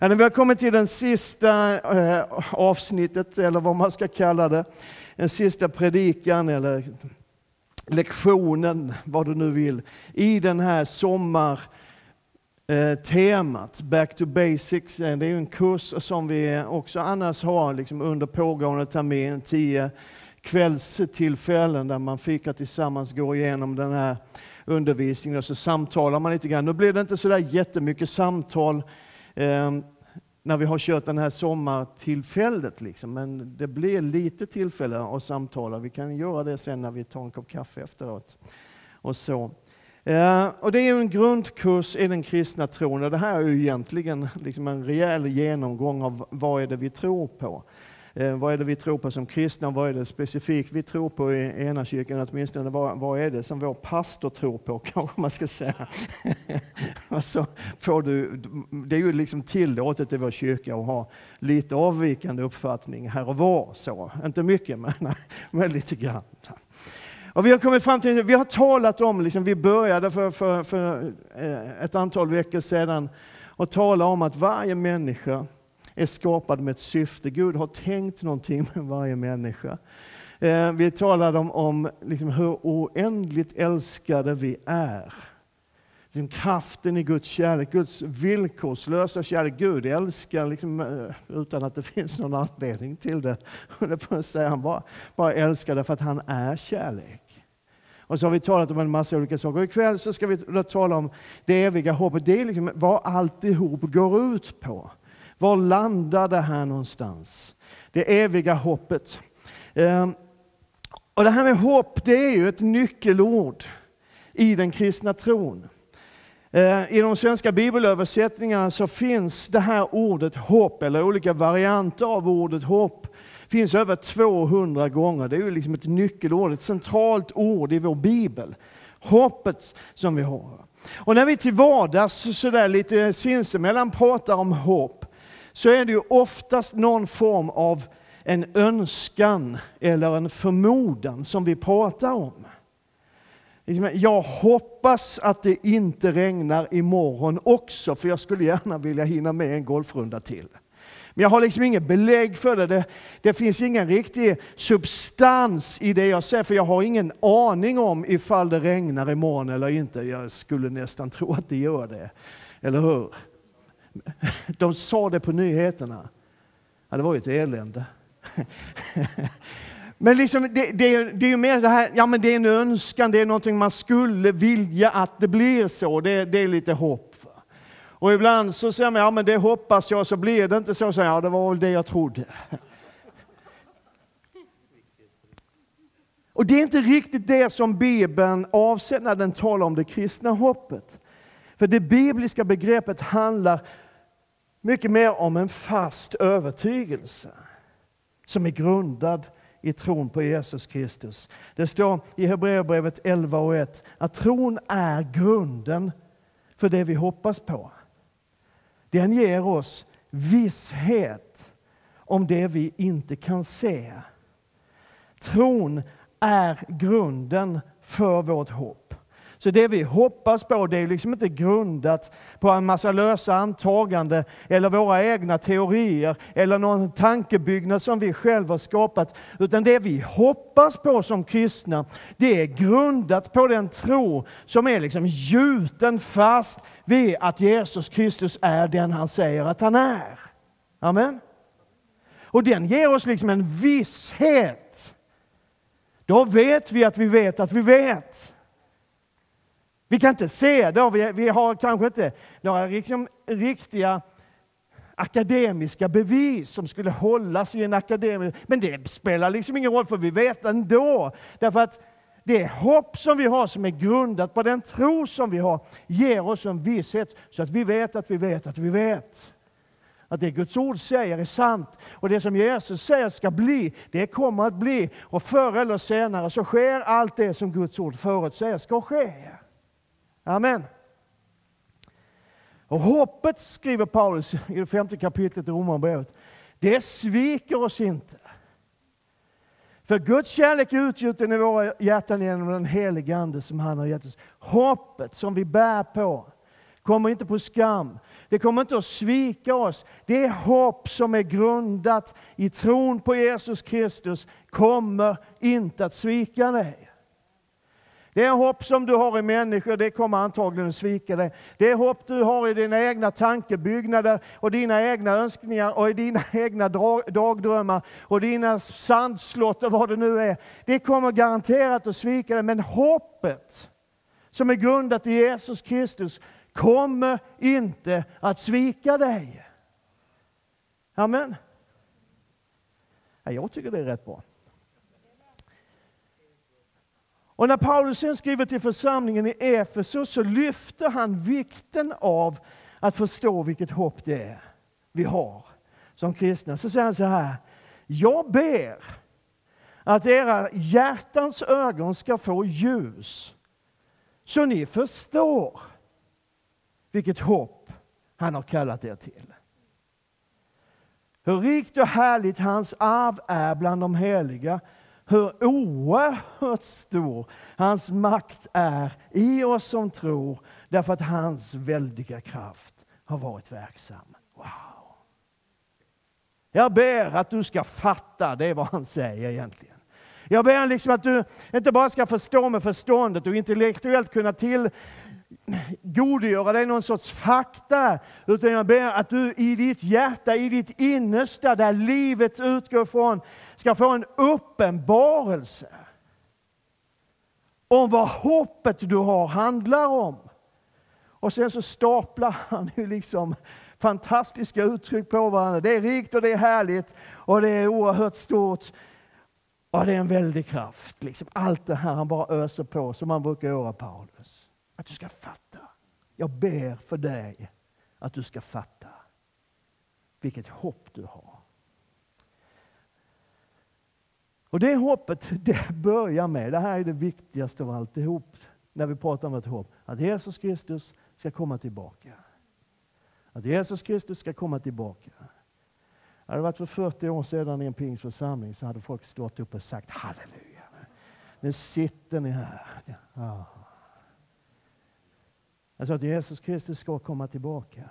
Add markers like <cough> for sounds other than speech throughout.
Ja, när vi har kommit till den sista eh, avsnittet, eller vad man ska kalla det, den sista predikan eller lektionen, vad du nu vill, i den här sommartemat, eh, Back to Basics. Eh, det är en kurs som vi också annars har liksom under pågående termin, tio kvällstillfällen där man fikar tillsammans, går igenom den här undervisningen och så samtalar man lite grann. Nu blir det inte så där jättemycket samtal eh, när vi har kört den här sommartillfället, liksom. men det blir lite tillfälle att samtala. Vi kan göra det sen när vi tar en kopp kaffe efteråt. Och så. Eh, och det är en grundkurs i den kristna tron och det här är ju egentligen liksom en rejäl genomgång av vad är det vi tror på. Eh, vad är det vi tror på som kristna? Vad är det specifikt vi tror på i ena kyrkan? Åtminstone vad, vad är det som vår pastor tror på, <laughs> kanske man ska säga. <laughs> alltså, får du, det är ju liksom tillåtet i vår kyrka att ha lite avvikande uppfattning här och var. Så. Inte mycket, <laughs> men, men lite grann. Och vi har kommit fram till, vi har talat om, liksom, vi började för, för, för eh, ett antal veckor sedan och tala om att varje människa är skapad med ett syfte. Gud har tänkt någonting med varje människa. Eh, vi talade om, om liksom hur oändligt älskade vi är. Liksom kraften i Guds kärlek, Guds villkorslösa kärlek. Gud älskar liksom, eh, utan att det finns någon anledning till det. Han bara, bara älskar därför att han är kärlek. Och så har vi talat om en massa olika saker. Och ikväll så ska vi tala om det eviga hoppet. Det är liksom vad alltihop går ut på. Var landar det här någonstans? Det eviga hoppet. Ehm, och Det här med hopp, det är ju ett nyckelord i den kristna tron. Ehm, I de svenska bibelöversättningarna så finns det här ordet hopp, eller olika varianter av ordet hopp, finns över 200 gånger. Det är ju liksom ett nyckelord, ett centralt ord i vår bibel. Hoppet som vi har. Och när vi till vardags sådär lite sinsemellan pratar om hopp, så är det ju oftast någon form av en önskan eller en förmodan som vi pratar om. Liksom, jag hoppas att det inte regnar imorgon också, för jag skulle gärna vilja hinna med en golfrunda till. Men jag har liksom inget belägg för det. det. det. finns ingen riktig substans i det jag säger, för jag har ingen aning om ifall det regnar imorgon eller inte. Jag skulle nästan tro att det gör det. Eller hur? <laughs> De sa det på nyheterna. Ja, det var ju ett elände. <laughs> Men liksom, det, det, det är ju mer så här, ja men det är en önskan, det är någonting man skulle vilja att det blir så. Det, det är lite hopp. Och ibland så säger man, ja men det hoppas jag, så blir det inte så. så ja, det var väl det jag trodde. <laughs> Och det är inte riktigt det som Bibeln avser när den talar om det kristna hoppet. För det bibliska begreppet handlar mycket mer om en fast övertygelse som är grundad i tron på Jesus Kristus. Det står i Hebreerbrevet 11 och 1 att tron är grunden för det vi hoppas på. Den ger oss visshet om det vi inte kan se. Tron är grunden för vårt hopp. Så det vi hoppas på det är liksom inte grundat på en massa lösa antaganden eller våra egna teorier eller någon tankebyggnad som vi själva har skapat. Utan det vi hoppas på som kristna, det är grundat på den tro som är liksom gjuten fast vid att Jesus Kristus är den han säger att han är. Amen. Och den ger oss liksom en visshet. Då vet vi att vi vet att vi vet. Vi kan inte se det, vi, vi har kanske inte några liksom, riktiga akademiska bevis som skulle hållas i en akademisk... Men det spelar liksom ingen roll, för vi vet ändå. Därför att det hopp som vi har, som är grundat på den tro som vi har, ger oss en visshet så att vi vet att vi vet att vi vet. Att det Guds ord säger är sant. Och det som Jesus säger ska bli, det kommer att bli. Och förr eller senare så sker allt det som Guds ord förutsäger ska ske. Amen. Och hoppet, skriver Paulus i det femte kapitlet i Romarbrevet, det sviker oss inte. För Guds kärlek är utgjuten i våra hjärtan genom den helige Ande som han har gett oss. Hoppet som vi bär på kommer inte på skam. Det kommer inte att svika oss. Det hopp som är grundat i tron på Jesus Kristus kommer inte att svika dig. Det hopp som du har i människor, det kommer antagligen att svika dig. Det hopp du har i dina egna tankebyggnader och dina egna önskningar och i dina <laughs> egna dagdrömmar och dina sandslott och vad det nu är. Det kommer garanterat att svika dig. Men hoppet som är grundat i Jesus Kristus kommer inte att svika dig. Amen. Jag tycker det är rätt bra. Och när Paulus sen skriver till församlingen i Efesos så lyfter han vikten av att förstå vilket hopp det är vi har som kristna. Så säger han så här. Jag ber att era hjärtans ögon ska få ljus så ni förstår vilket hopp han har kallat er till. Hur rikt och härligt hans arv är bland de heliga hur oerhört stor hans makt är i oss som tror, därför att hans väldiga kraft har varit verksam. Wow! Jag ber att du ska fatta, det är vad han säger egentligen. Jag ber liksom att du inte bara ska förstå med förståndet och intellektuellt kunna till godgöra dig någon sorts fakta, utan jag ber att du i ditt hjärta, i ditt innersta, där livet utgår från, ska få en uppenbarelse om vad hoppet du har handlar om. Och sen så staplar han ju liksom fantastiska uttryck på varandra. Det är rikt och det är härligt och det är oerhört stort. Och det är en väldig kraft. Liksom allt det här han bara öser på som man brukar göra Paulus. Att du ska fatta. Jag ber för dig att du ska fatta vilket hopp du har. Och det hoppet, <laughs> det börjar med, det här är det viktigaste av alltihop, när vi pratar om ett hopp, att Jesus Kristus ska komma tillbaka. Att Jesus Kristus ska komma tillbaka. Hade det varit för 40 år sedan i en pingstförsamling så hade folk stått upp och sagt halleluja. Nu sitter ni här. Ja. Jag sa att Jesus Kristus ska komma tillbaka.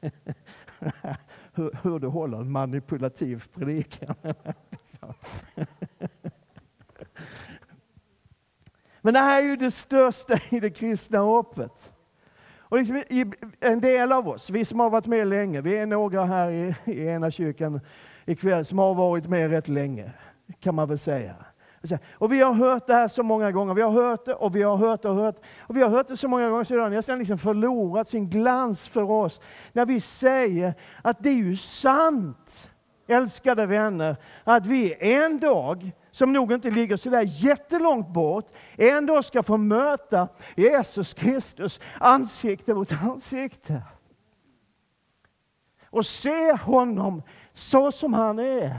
<laughs> hur, hur du håller en manipulativ predikan. <laughs> Men det här är ju det största i det kristna hoppet. Och liksom en del av oss, vi som har varit med länge, vi är några här i, i ena kyrkan ikväll som har varit med rätt länge, kan man väl säga. Och vi har hört det här så många gånger. Vi har hört det och vi har hört det och hört Och vi har hört det så många gånger så det har nästan liksom förlorat sin glans för oss. När vi säger att det är ju sant, älskade vänner, att vi en dag, som nog inte ligger så där jättelångt bort, en dag ska få möta Jesus Kristus ansikte mot ansikte. Och se honom så som han är.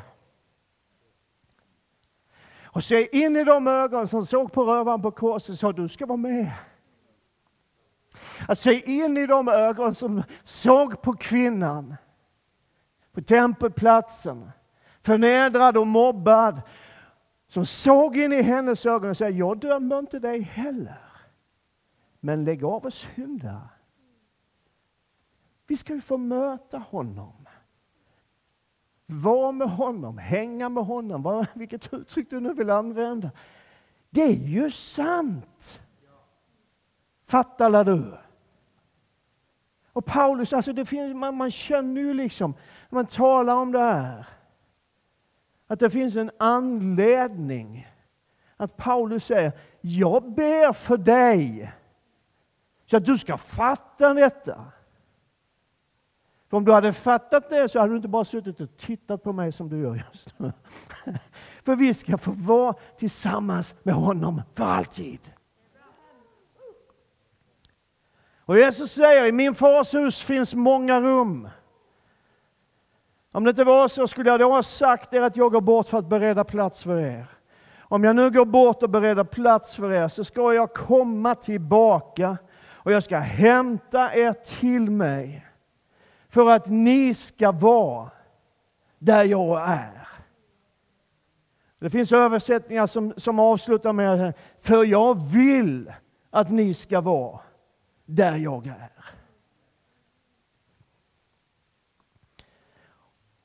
Och se in i de ögon som såg på rövaren på korset och sa du ska vara med. Att se in i de ögon som såg på kvinnan på tempelplatsen, förnedrad och mobbad, som såg in i hennes ögon och sa, jag dömer inte dig heller. Men lägg av och synda. Vi ska ju få möta honom. Var med honom, hänga med honom, vad, vilket uttryck du nu vill använda. Det är ju sant! Fattar du? Och Paulus, alltså det finns, man, man känner ju liksom, när man talar om det här, att det finns en anledning. Att Paulus säger, jag ber för dig, så att du ska fatta detta. För om du hade fattat det så hade du inte bara suttit och tittat på mig som du gör just nu. <laughs> För vi ska få vara tillsammans med honom för alltid. Och Jesus säger, i min fars hus finns många rum. Om det inte var så skulle jag då ha sagt er att jag går bort för att bereda plats för er. Om jag nu går bort och bereder plats för er så ska jag komma tillbaka och jag ska hämta er till mig för att ni ska vara där jag är. Det finns översättningar som, som avslutar med för jag vill att ni ska vara där jag är.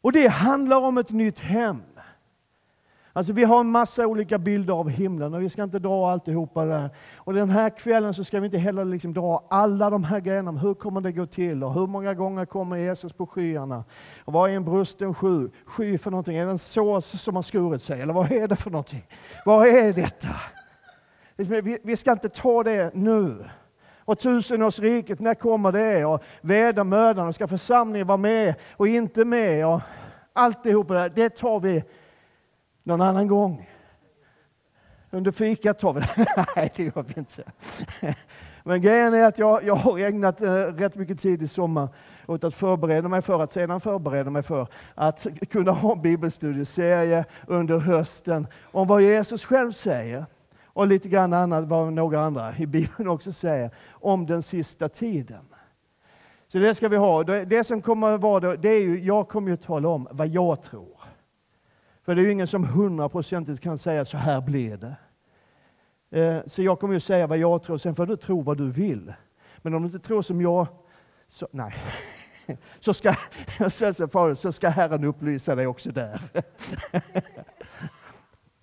Och det handlar om ett nytt hem. Alltså vi har en massa olika bilder av himlen och vi ska inte dra alltihopa där. Och den här kvällen så ska vi inte heller liksom dra alla de här grejerna. Hur kommer det gå till? Och hur många gånger kommer Jesus på skyarna? Och vad är en brusten sky, sky för någonting? Är det en sås som har skurit sig? Eller vad är det för någonting? Vad är detta? Liksom, vi ska inte ta det nu. Och tusenårsriket, när kommer det? Och vedermödan, ska församlingen vara med och inte med? Och alltihopa det, det tar vi någon annan gång. Under fikat tar vi det. <laughs> Nej, det gör vi inte. Men grejen är att jag, jag har ägnat eh, rätt mycket tid i sommar åt att förbereda mig för att sedan förbereda mig för att kunna ha en bibelstudieserie under hösten om vad Jesus själv säger och lite grann annat vad några andra i Bibeln också säger om den sista tiden. Så det ska vi ha. Det som kommer att vara det är ju, jag kommer att tala om vad jag tror. För det är ju ingen som hundraprocentigt kan säga så här blir det. Eh, så jag kommer ju säga vad jag tror, sen får du tro vad du vill. Men om du inte tror som jag, så nej. <laughs> Så ska, <laughs> så ska Herren upplysa dig också där. <laughs>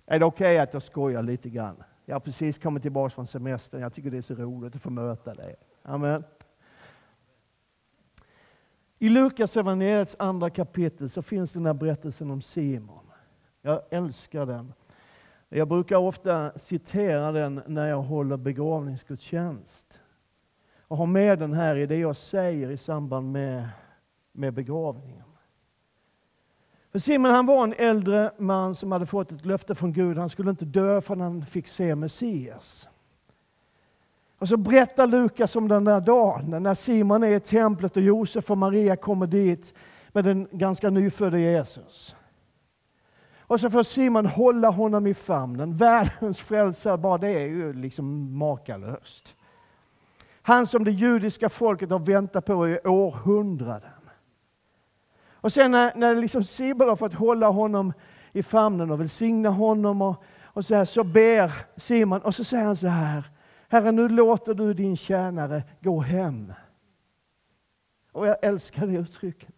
Är det okej okay att jag skojar lite grann? Jag har precis kommit tillbaka från semestern. Jag tycker det är så roligt att få möta dig. Amen. I Lukas evangeliets andra kapitel så finns den här berättelsen om Simon. Jag älskar den. Jag brukar ofta citera den när jag håller begravningsgudstjänst. Och har med den här i det jag säger i samband med, med begravningen. För Simon han var en äldre man som hade fått ett löfte från Gud. Han skulle inte dö förrän han fick se Messias. Och så berättar Lukas om den där dagen när Simon är i templet och Josef och Maria kommer dit med den ganska nyfödde Jesus. Och så får Simon hålla honom i famnen. Världens frälsare, bara det är ju liksom makalöst. Han som det judiska folket har väntat på i århundraden. Och sen när, när liksom Simon har fått hålla honom i famnen och välsigna honom och, och så, här, så ber Simon och så säger han så här. Herre, nu låter du din tjänare gå hem. Och jag älskar det uttrycket.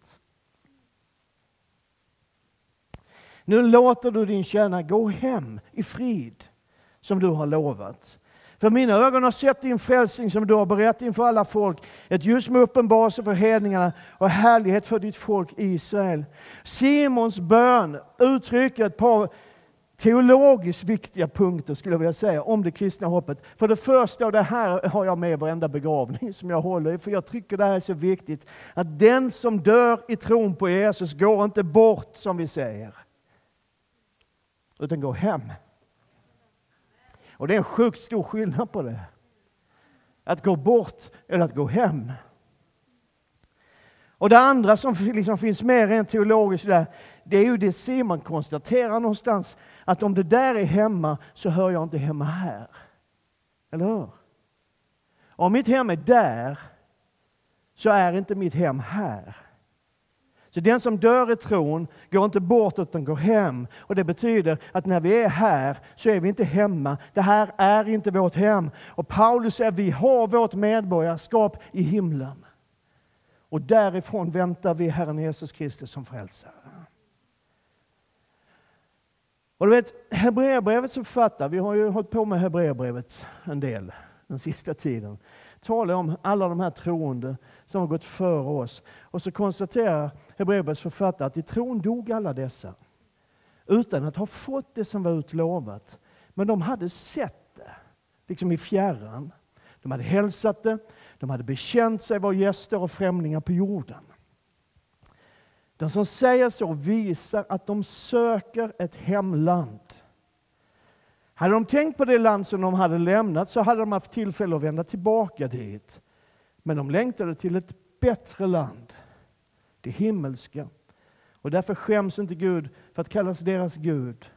Nu låter du din tjänare gå hem i frid, som du har lovat. För mina ögon har sett din frälsning som du har berättat inför alla folk, ett ljus med uppenbarelse för hedningarna och härlighet för ditt folk Israel. Simons bön uttrycker ett par teologiskt viktiga punkter skulle jag vilja säga om det kristna hoppet. För det första, och det här har jag med varenda begravning som jag håller i, för jag tycker det här är så viktigt, att den som dör i tron på Jesus går inte bort som vi säger utan gå hem. Och det är en sjukt stor skillnad på det. Att gå bort eller att gå hem. Och det andra som liksom finns med rent teologiskt där, det är ju det Simon konstaterar någonstans, att om det där är hemma så hör jag inte hemma här. Eller hur? Om mitt hem är där så är inte mitt hem här. Så den som dör i tron går inte bort utan går hem. Och Det betyder att när vi är här så är vi inte hemma. Det här är inte vårt hem. Och Paulus säger att vi har vårt medborgarskap i himlen. Och därifrån väntar vi Herren Jesus Kristus som frälsare. Och du vet, Hebreerbrevets författare, vi har ju hållit på med Hebreerbrevet en del den sista tiden talar om alla de här troende som har gått före oss. Och så konstaterar Hebreerbrevets författare att i tron dog alla dessa utan att ha fått det som var utlovat. Men de hade sett det, liksom i fjärran. De hade hälsat det, de hade bekänt sig vara gäster och främlingar på jorden. Den som säger så visar att de söker ett hemland. Hade de tänkt på det land som de hade lämnat så hade de haft tillfälle att vända tillbaka dit. Men de längtade till ett bättre land, det himmelska. Och därför skäms inte Gud för att kallas deras Gud,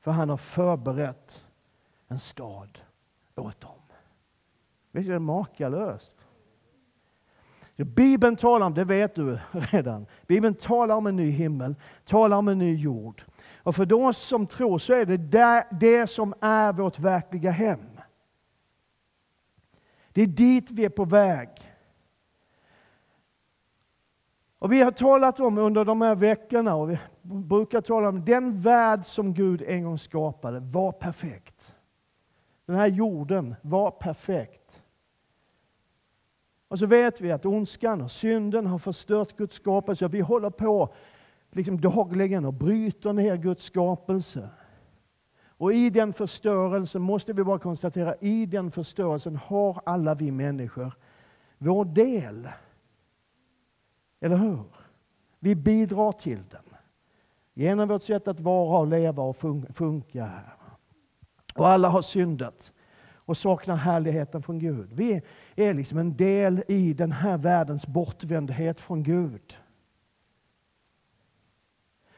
för han har förberett en stad åt dem. Visst är det makalöst? Bibeln talar om, det vet du redan, Bibeln talar om en ny himmel, talar om en ny jord. Och för de som tror så är det det som är vårt verkliga hem. Det är dit vi är på väg. Och Vi har talat om under de här veckorna, och vi brukar tala om den värld som Gud en gång skapade var perfekt. Den här jorden var perfekt. Och så vet vi att ondskan och synden har förstört Guds skapelse. Vi håller på liksom dagligen och bryter ner Guds skapelse. Och i den förstörelsen måste vi bara konstatera, i den förstörelsen har alla vi människor vår del. Eller hur? Vi bidrar till den. Genom vårt sätt att vara och leva och funka. Och alla har syndat och saknar härligheten från Gud. Vi är liksom en del i den här världens bortvändhet från Gud.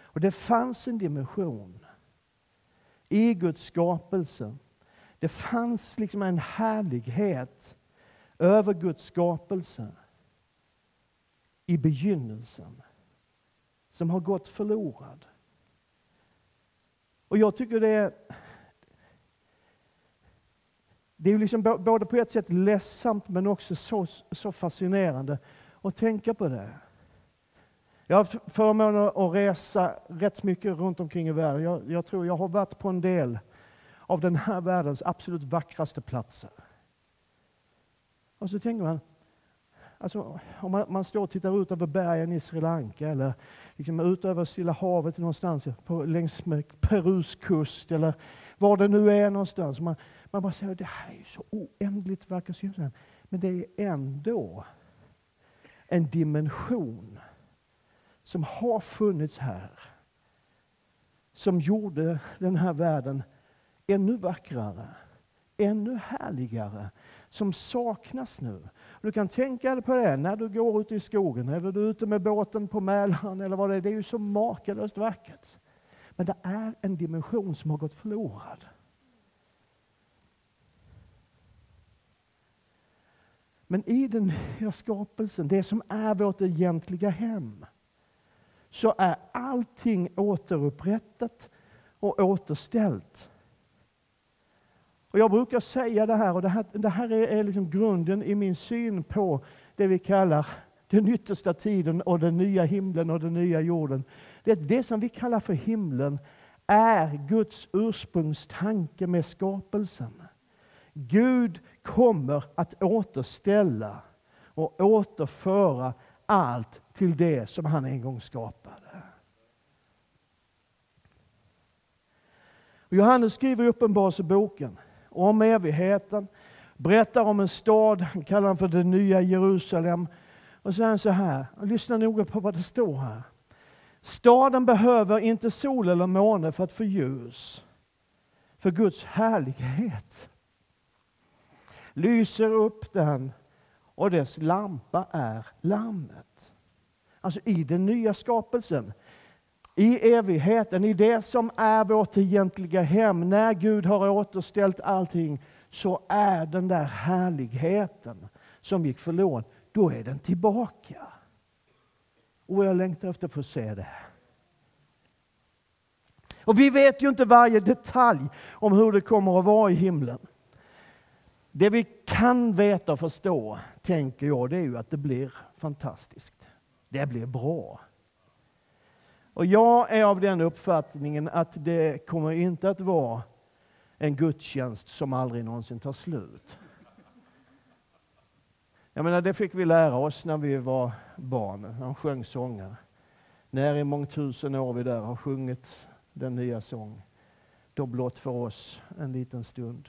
Och det fanns en dimension i Guds skapelse. Det fanns liksom en härlighet över Guds skapelse i begynnelsen som har gått förlorad. Och jag tycker det är det är liksom både på ett sätt ledsamt men också så, så fascinerande att tänka på det. Jag har förmånen att resa rätt mycket runt omkring i världen. Jag, jag, tror jag har varit på en del av den här världens absolut vackraste platser. Och så tänker man, alltså, om man, man står och tittar ut över bergen i Sri Lanka eller liksom ut över Stilla havet någonstans på, längs med Perus kust eller var det nu är någonstans. Man, man bara säger, det här är ju så oändligt vackert. Men det är ändå en dimension som har funnits här. Som gjorde den här världen ännu vackrare, ännu härligare. Som saknas nu. Du kan tänka dig på det när du går ute i skogen eller du är ute med båten på Mälaren eller vad det är. Det är ju så makalöst vackert. Men det är en dimension som har gått förlorad. Men i den nya skapelsen, det som är vårt egentliga hem, så är allting återupprättat och återställt. Och jag brukar säga det här, och det här, det här är liksom grunden i min syn på det vi kallar den yttersta tiden och den nya himlen och den nya jorden. Det, det som vi kallar för himlen är Guds ursprungstanke med skapelsen. Gud kommer att återställa och återföra allt till det som han en gång skapade. Och Johannes skriver i Uppenbarelseboken om evigheten, berättar om en stad, han kallar den för det nya Jerusalem. Och så är han så här, lyssna noga på vad det står här. Staden behöver inte sol eller måne för att få ljus, för Guds härlighet lyser upp den och dess lampa är Lammet. Alltså i den nya skapelsen, i evigheten, i det som är vårt egentliga hem, när Gud har återställt allting, så är den där härligheten som gick förlorad, då är den tillbaka. Och jag längtar efter att få se det. Och vi vet ju inte varje detalj om hur det kommer att vara i himlen. Det vi kan veta och förstå, tänker jag, det är ju att det blir fantastiskt. Det blir bra. Och jag är av den uppfattningen att det kommer inte att vara en gudstjänst som aldrig någonsin tar slut. Jag menar, det fick vi lära oss när vi var barn. när de sjöng sånger. När i mångtusen år vi där har sjungit den nya sång, då blott för oss en liten stund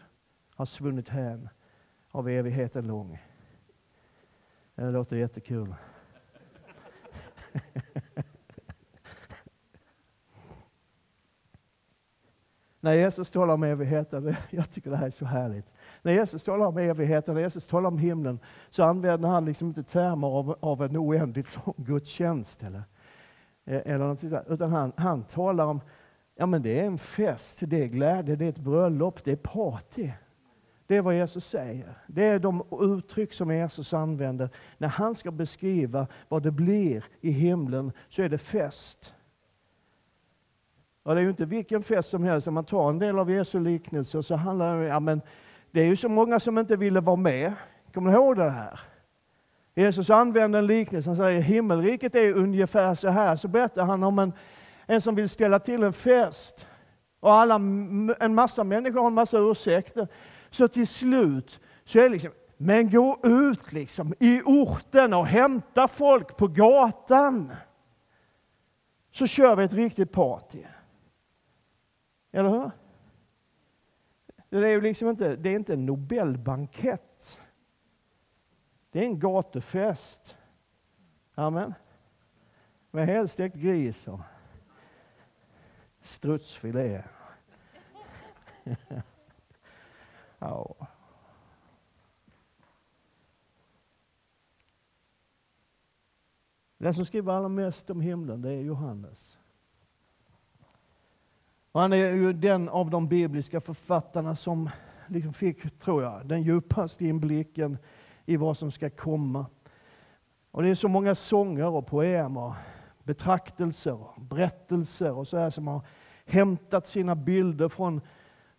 har svunnit hän av evigheten lång. Det låter jättekul. <laughs> När Jesus talar om evigheten, jag tycker det här är så härligt. När Jesus talar om evigheten, när Jesus talar om himlen, så använder han liksom inte termer av, av en oändligt lång gudstjänst. Eller, eh, eller något sånt, utan han, han talar om, ja men det är en fest, det är glädje, det är ett bröllop, det är party. Det är vad Jesus säger. Det är de uttryck som Jesus använder. När han ska beskriva vad det blir i himlen så är det fest. Och det är ju inte vilken fest som helst. Om man tar en del av Jesu liknelser så handlar det om, ja men det är ju så många som inte ville vara med. Kommer ni ihåg det här? Jesus använder en liknelse. Han säger himmelriket är ungefär så här. Så berättar han om en, en som vill ställa till en fest. Och alla, en massa människor har en massa ursäkter. Så till slut så är det liksom, men gå ut liksom i orten och hämta folk på gatan. Så kör vi ett riktigt party. Eller hur? Det är ju liksom inte, det är inte en Nobelbankett. Det är en gatufest. Amen. Med helstekt gris och strutsfilé. <laughs> ja. Den som skriver allra mest om himlen, det är Johannes. Och han är ju den av de bibliska författarna som liksom fick, tror jag, den djupaste inblicken i vad som ska komma. Och Det är så många sånger och poem och betraktelser och berättelser och så här som har hämtat sina bilder från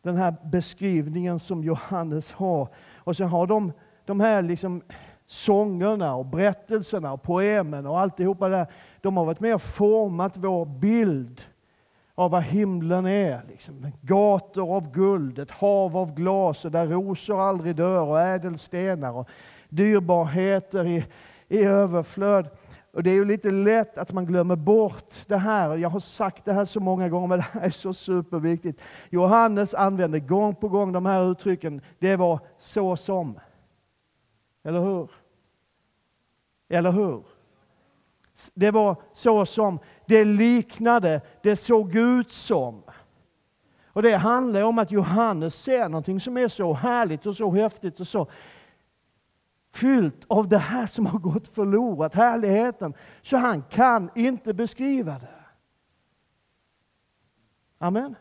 den här beskrivningen som Johannes har. Och sen har de de här liksom sångerna och berättelserna och poemen och alltihopa där, de har varit med och format vår bild av vad himlen är. Liksom. Gator av guld, ett hav av glas och där rosor aldrig dör och ädelstenar och dyrbarheter i, i överflöd. Och Det är ju lite lätt att man glömmer bort det här. Jag har sagt det här så många gånger, men <laughs> det här är så superviktigt. Johannes använde gång på gång de här uttrycken. Det var så som. Eller hur? Eller hur? Det var så som, det liknade, det såg ut som. Och Det handlar om att Johannes ser någonting som är så härligt och så häftigt och så fyllt av det här som har gått förlorat, härligheten, så han kan inte beskriva det. Amen.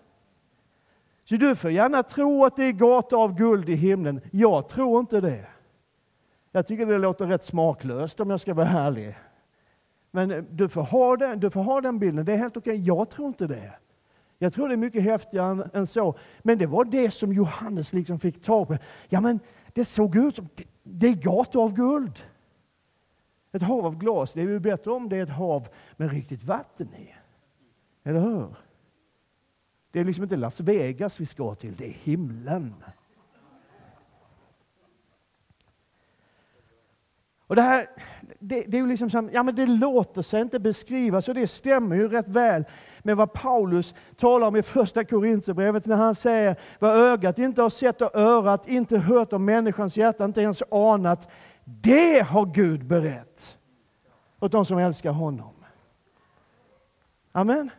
Så du får gärna tro att det är gator av guld i himlen. Jag tror inte det. Jag tycker det låter rätt smaklöst om jag ska vara ärlig. Men eh, du får ha den, du får ha den bilden, det är helt okej. Jag tror inte det. Jag tror det är mycket häftigare än så. Men det var det som Johannes liksom fick tag på. Ja, men det såg ut som, det, det är gator av guld. Ett hav av glas, det är ju bättre om det är ett hav med riktigt vatten i. Eller hur? Det är liksom inte Las Vegas vi ska till, det är himlen. Och det här, det, det är ju liksom som, ja men det låter sig inte beskrivas och det stämmer ju rätt väl med vad Paulus talar om i första Korintierbrevet när han säger vad ögat inte har sett och örat inte hört om människans hjärta inte ens anat. Det har Gud berett åt de som älskar honom. Amen.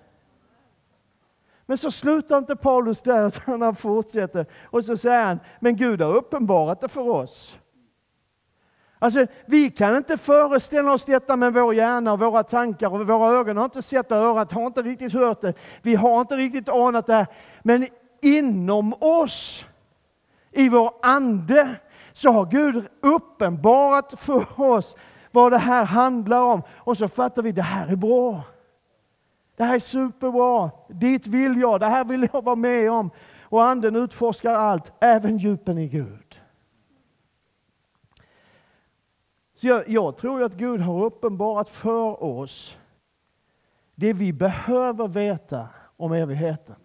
Men så slutar inte Paulus där, utan han fortsätter. Och så säger han, men Gud har uppenbarat det för oss. Alltså, vi kan inte föreställa oss detta med vår hjärna och våra tankar och våra ögon har inte sett och örat har inte riktigt hört det. Vi har inte riktigt anat det. Men inom oss, i vår ande, så har Gud uppenbarat för oss vad det här handlar om. Och så fattar vi, det här är bra. Det här är superbra. Dit vill jag, det här vill jag vara med om. Och anden utforskar allt, även djupen i Gud. Så jag, jag tror att Gud har uppenbarat för oss det vi behöver veta om evigheten.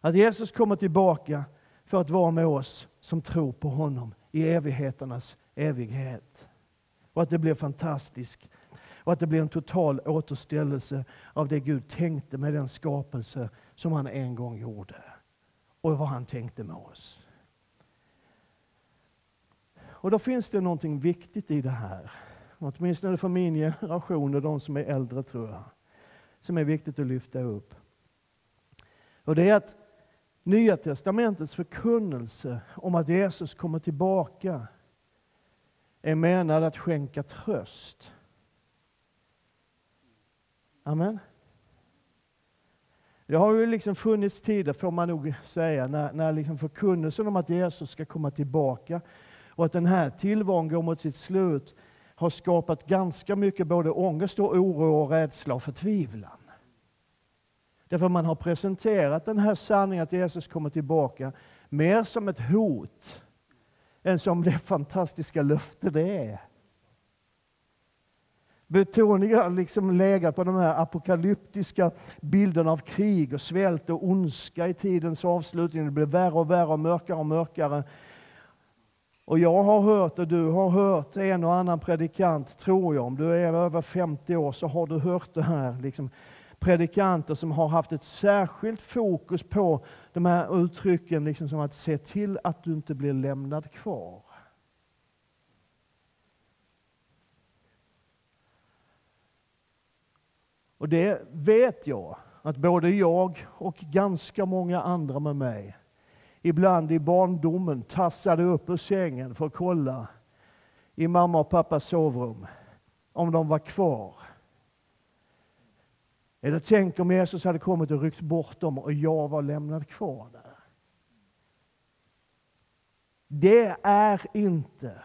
Att Jesus kommer tillbaka för att vara med oss som tror på honom i evigheternas evighet. Och att det blir fantastiskt. Och att det blir en total återställelse av det Gud tänkte med den skapelse som han en gång gjorde. Och vad han tänkte med oss. Och då finns det någonting viktigt i det här. Åtminstone för min generation och de som är äldre tror jag. Som är viktigt att lyfta upp. Och det är att Nya testamentets förkunnelse om att Jesus kommer tillbaka är menad att skänka tröst. Amen. Det har ju liksom funnits tider, får man nog säga, när, när liksom förkunnelsen om att Jesus ska komma tillbaka och att den här tillvaron går mot sitt slut har skapat ganska mycket både ångest och oro och rädsla och förtvivlan. Därför man har presenterat den här sanningen att Jesus kommer tillbaka mer som ett hot än som det fantastiska löfte det är. Betoningen har liksom legat på de här apokalyptiska bilderna av krig och svält och ondska i tidens avslutning. Det blir värre och värre och mörkare och mörkare. Och jag har hört och du har hört en och annan predikant, tror jag, om du är över 50 år så har du hört det här. Liksom, predikanter som har haft ett särskilt fokus på de här uttrycken, liksom som att se till att du inte blir lämnad kvar. Och det vet jag att både jag och ganska många andra med mig ibland i barndomen tassade upp ur sängen för att kolla i mamma och pappas sovrum om de var kvar. Eller tänk om Jesus hade kommit och ryckt bort dem och jag var lämnad kvar där. Det är inte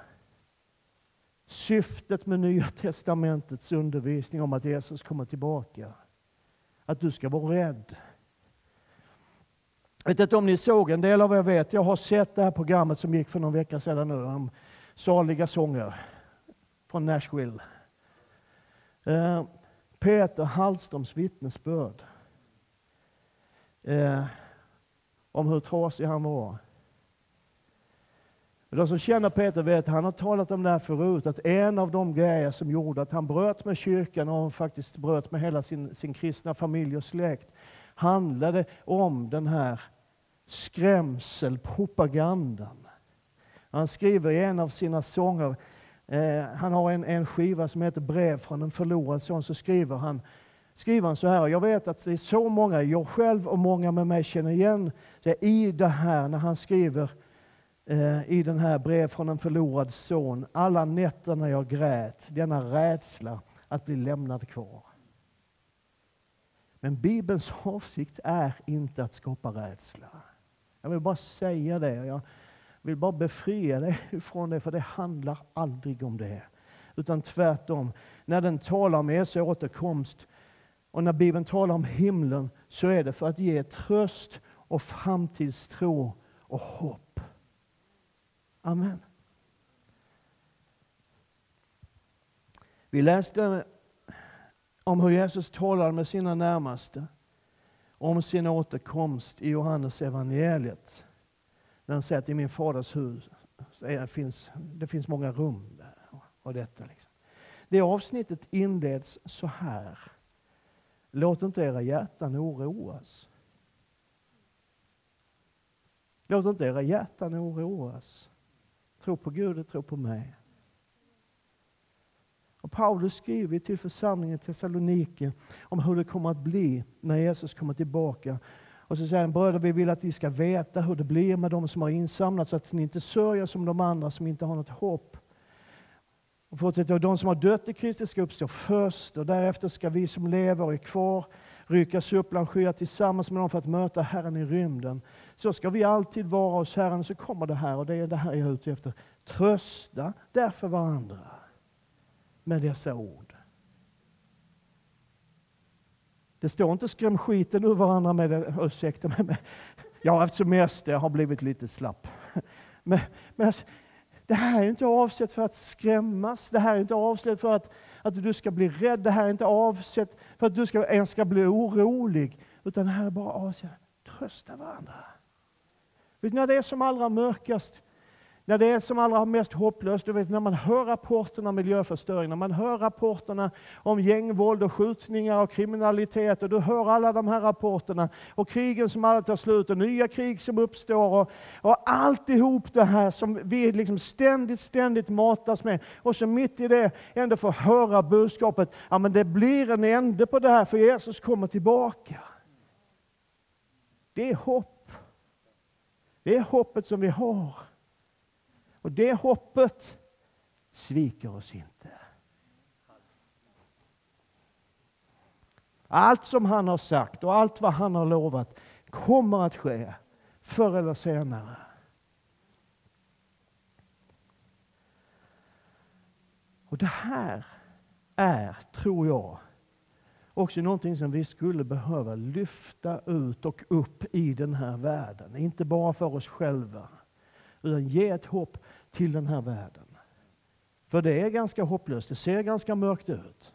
syftet med Nya Testamentets undervisning om att Jesus kommer tillbaka. Att du ska vara rädd. Jag vet inte om ni såg en del av er vet. Jag har sett det här programmet som gick för någon vecka sedan nu om saliga sånger från Nashville. Eh, Peter Hallströms vittnesbörd eh, om hur trasig han var. De som känner Peter vet, han har talat om det här förut, att en av de grejer som gjorde att han bröt med kyrkan och faktiskt bröt med hela sin, sin kristna familj och släkt, handlade om den här skrämselpropagandan. Han skriver i en av sina sånger, eh, han har en, en skiva som heter Brev från en förlorad son, så skriver han, skriver han så här, jag vet att det är så många, jag själv och många med mig känner igen det i det här när han skriver eh, i den här brev från en förlorad son, alla nätter när jag grät, denna rädsla att bli lämnad kvar. Men Bibelns avsikt är inte att skapa rädsla. Jag vill bara säga det. Jag vill bara befria dig <laughs> från det, för det handlar aldrig om det. Utan tvärtom, när den talar om Jesu återkomst och när Bibeln talar om himlen så är det för att ge tröst och framtidstro och hopp. Amen. Vi läste om hur Jesus talade med sina närmaste om sin återkomst i Johannes evangeliet. När han säger att i min faders hus det finns, det finns många rum. Där, och detta liksom. Det avsnittet inleds så här. Låt inte era hjärtan oroas. Låt inte era hjärtan oroas. Tro på Gud och tro på mig. Och Paulus skriver till församlingen i Thessaloniki om hur det kommer att bli när Jesus kommer tillbaka. Och så säger han, bröder vi vill att ni ska veta hur det blir med de som har insamlat så att ni inte sörjer som de andra som inte har något hopp. Och fortsätter, de som har dött i Kristus ska uppstå först och därefter ska vi som lever och är kvar ryckas upp bland skyar tillsammans med dem för att möta Herren i rymden. Så ska vi alltid vara hos Herren. Så kommer det här och det är det här jag är ute efter. Trösta därför varandra med dessa ord. Det står inte skräm skiten ur varandra med det. Ursäkta mig. Jag har haft semester, jag har blivit lite slapp. Men, men alltså, det här är inte avsett för att skrämmas. Det här är inte avsett för att, att du ska bli rädd. Det här är inte avsett för att du ska, ens ska bli orolig. Utan det här är bara avsett att trösta varandra. Vet, ni, när det är som allra mörkast, när det är som allra mest hopplöst, du vet när man hör rapporterna om miljöförstöring, när man hör rapporterna om gängvåld och skjutningar och kriminalitet och du hör alla de här rapporterna och krigen som aldrig tar slut och nya krig som uppstår och, och alltihop det här som vi liksom ständigt, ständigt matas med och så mitt i det ändå får höra budskapet, ja men det blir en ände på det här för Jesus kommer tillbaka. Det är hopp. Det är hoppet som vi har. Och det hoppet sviker oss inte. Allt som han har sagt och allt vad han har lovat kommer att ske förr eller senare. Och det här är, tror jag, också någonting som vi skulle behöva lyfta ut och upp i den här världen. Inte bara för oss själva, utan ge ett hopp till den här världen. För det är ganska hopplöst, det ser ganska mörkt ut.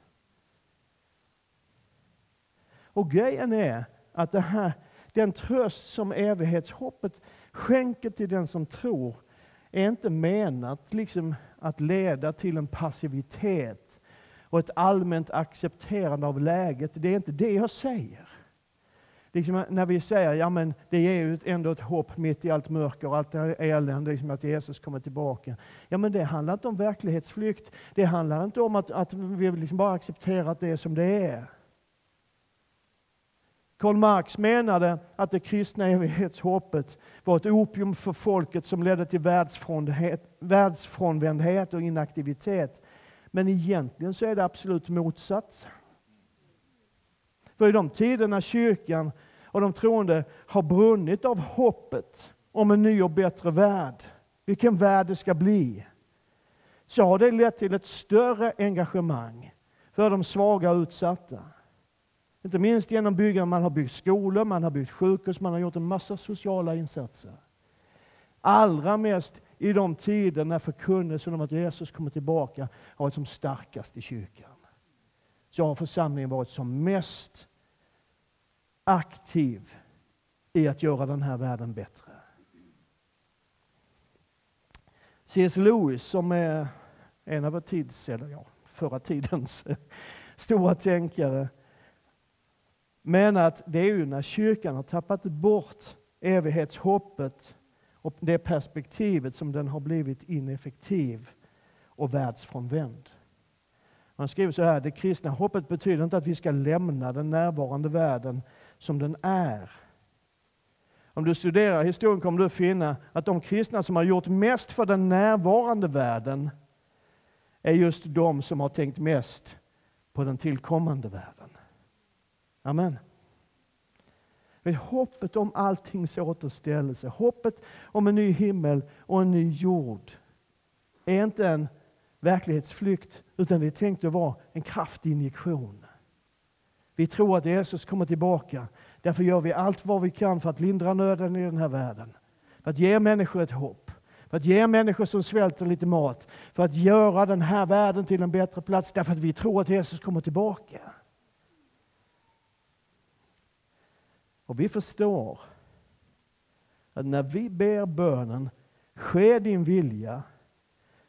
Och grejen är att det här, den tröst som evighetshoppet skänker till den som tror är inte menat liksom att leda till en passivitet och ett allmänt accepterande av läget. Det är inte det jag säger. Liksom när vi säger ja men det ger ju ändå ett hopp mitt i allt mörker och allt elände, liksom att Jesus kommer tillbaka. Ja men det handlar inte om verklighetsflykt. Det handlar inte om att, att vi liksom bara accepterar att det är som det är. Karl Marx menade att det kristna evighetshoppet var ett opium för folket som ledde till världsfrånvändhet och inaktivitet. Men egentligen så är det absolut motsatsen. För i de tider när kyrkan och de troende har brunnit av hoppet om en ny och bättre värld, vilken värld det ska bli, så har det lett till ett större engagemang för de svaga och utsatta. Inte minst genom byggande. man har byggt skolor, man har byggt sjukhus, man har gjort en massa sociala insatser. Allra mest i de tider när förkunnelsen om att Jesus kommer tillbaka har varit som starkast i kyrkan. Så har församlingen varit som mest aktiv i att göra den här världen bättre. C.S. Lewis som är en av vår tids, eller ja, förra tidens <laughs> stora tänkare menar att det är ju när kyrkan har tappat bort evighetshoppet och det perspektivet som den har blivit ineffektiv och världsfrånvänd. Man skriver så här, det kristna hoppet betyder inte att vi ska lämna den närvarande världen som den är. Om du studerar historien kommer du att finna att de kristna som har gjort mest för den närvarande världen är just de som har tänkt mest på den tillkommande världen. Amen. Hoppet om alltings återställelse, hoppet om en ny himmel och en ny jord är inte en verklighetsflykt, utan det är tänkt att vara en kraftinjektion. Vi tror att Jesus kommer tillbaka. Därför gör vi allt vad vi kan för att lindra nöden i den här världen. För att ge människor ett hopp. För att ge människor som svälter lite mat. För att göra den här världen till en bättre plats. Därför att vi tror att Jesus kommer tillbaka. Och vi förstår att när vi ber bönen, ske din vilja,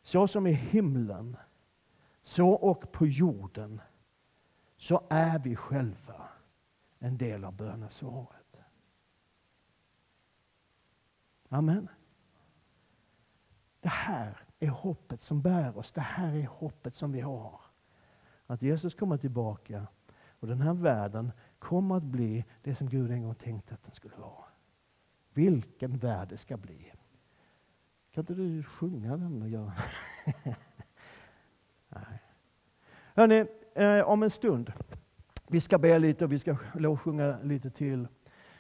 så som i himlen, så och på jorden, så är vi själva en del av bönesvaret. Amen. Det här är hoppet som bär oss. Det här är hoppet som vi har. Att Jesus kommer tillbaka och den här världen kommer att bli det som Gud en gång tänkte att den skulle vara. Vilken värld det ska bli. Kan inte du sjunga den och göra? <laughs> Nej. Hörrni, eh, om en stund, vi ska be lite och vi ska lovsjunga lite till.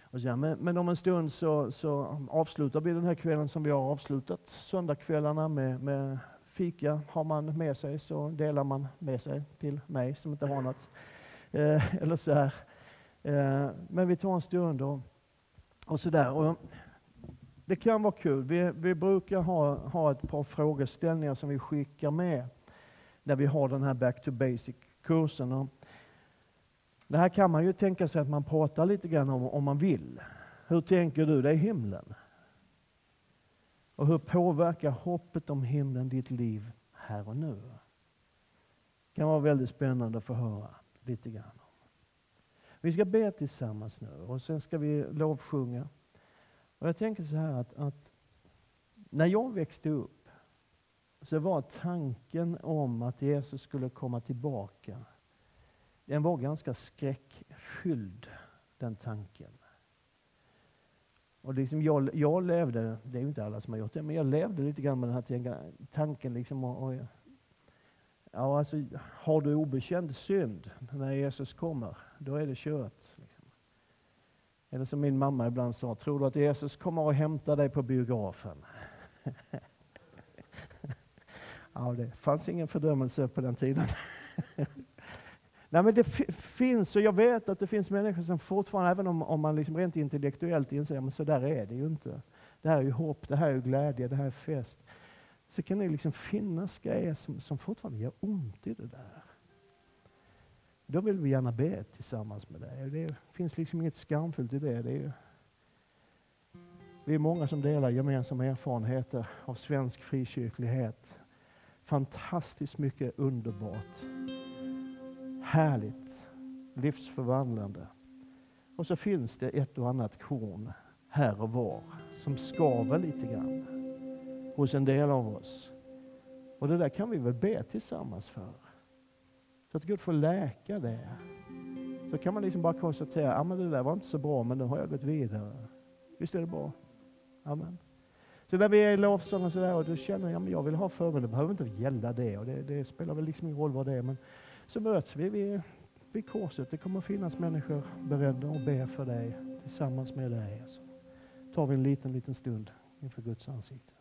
Och så, men, men, om en stund så, så, avslutar vi den här kvällen som vi har avslutat söndagskvällarna med, med fika. Har man med sig så delar man med sig till mig som inte har något. Eh, eller så här. Eh, men vi tar en stund och, och sådär. Det kan vara kul. Vi, vi brukar ha, ha ett par frågeställningar som vi skickar med när vi har den här Back to basic kursen. Och Det här kan man ju tänka sig att man pratar lite grann om, om man vill. Hur tänker du dig himlen? Och hur påverkar hoppet om himlen ditt liv här och nu? Det kan vara väldigt spännande att få höra lite grann. om. Vi ska be tillsammans nu och sen ska vi lovsjunga. Och jag tänker så här att, att när jag växte upp så var tanken om att Jesus skulle komma tillbaka, den var ganska skräckfylld, den tanken. Och liksom jag, jag levde, det är ju inte alla som har gjort det, men jag levde lite grann med den här tanken. Liksom, och, och, ja, alltså, har du obekänd synd när Jesus kommer, då är det kört. Liksom. Eller som min mamma ibland sa, tror du att Jesus kommer och hämtar dig på biografen? <laughs> ja, det fanns ingen fördömelse på den tiden. <laughs> Nej, men det finns, och jag vet att det finns människor som fortfarande, även om, om man liksom rent intellektuellt inser att så där är det ju inte. Det här är ju hopp, det här är ju glädje, det här är fest. så kan det liksom finnas grejer som, som fortfarande gör ont i det där. Då vill vi gärna be tillsammans med dig. Det finns liksom inget skamfullt i det. det är, vi är många som delar gemensamma erfarenheter av svensk frikyrklighet. Fantastiskt mycket underbart. Härligt. Livsförvandlande. Och så finns det ett och annat korn här och var som skaver lite grann hos en del av oss. Och det där kan vi väl be tillsammans för. Så att Gud får läka det. Så kan man liksom bara konstatera, ja det där var inte så bra men nu har jag gått vidare. Visst är det bra? Amen. Så när vi är i lovsång och sådär och du känner, jag att jag vill ha förbön, det behöver inte gälla det och det, det, spelar väl liksom ingen roll vad det är. Men så möts vi vid, vid korset. Det kommer finnas människor beredda att be för dig tillsammans med dig. Så tar vi en liten, liten stund inför Guds ansikte.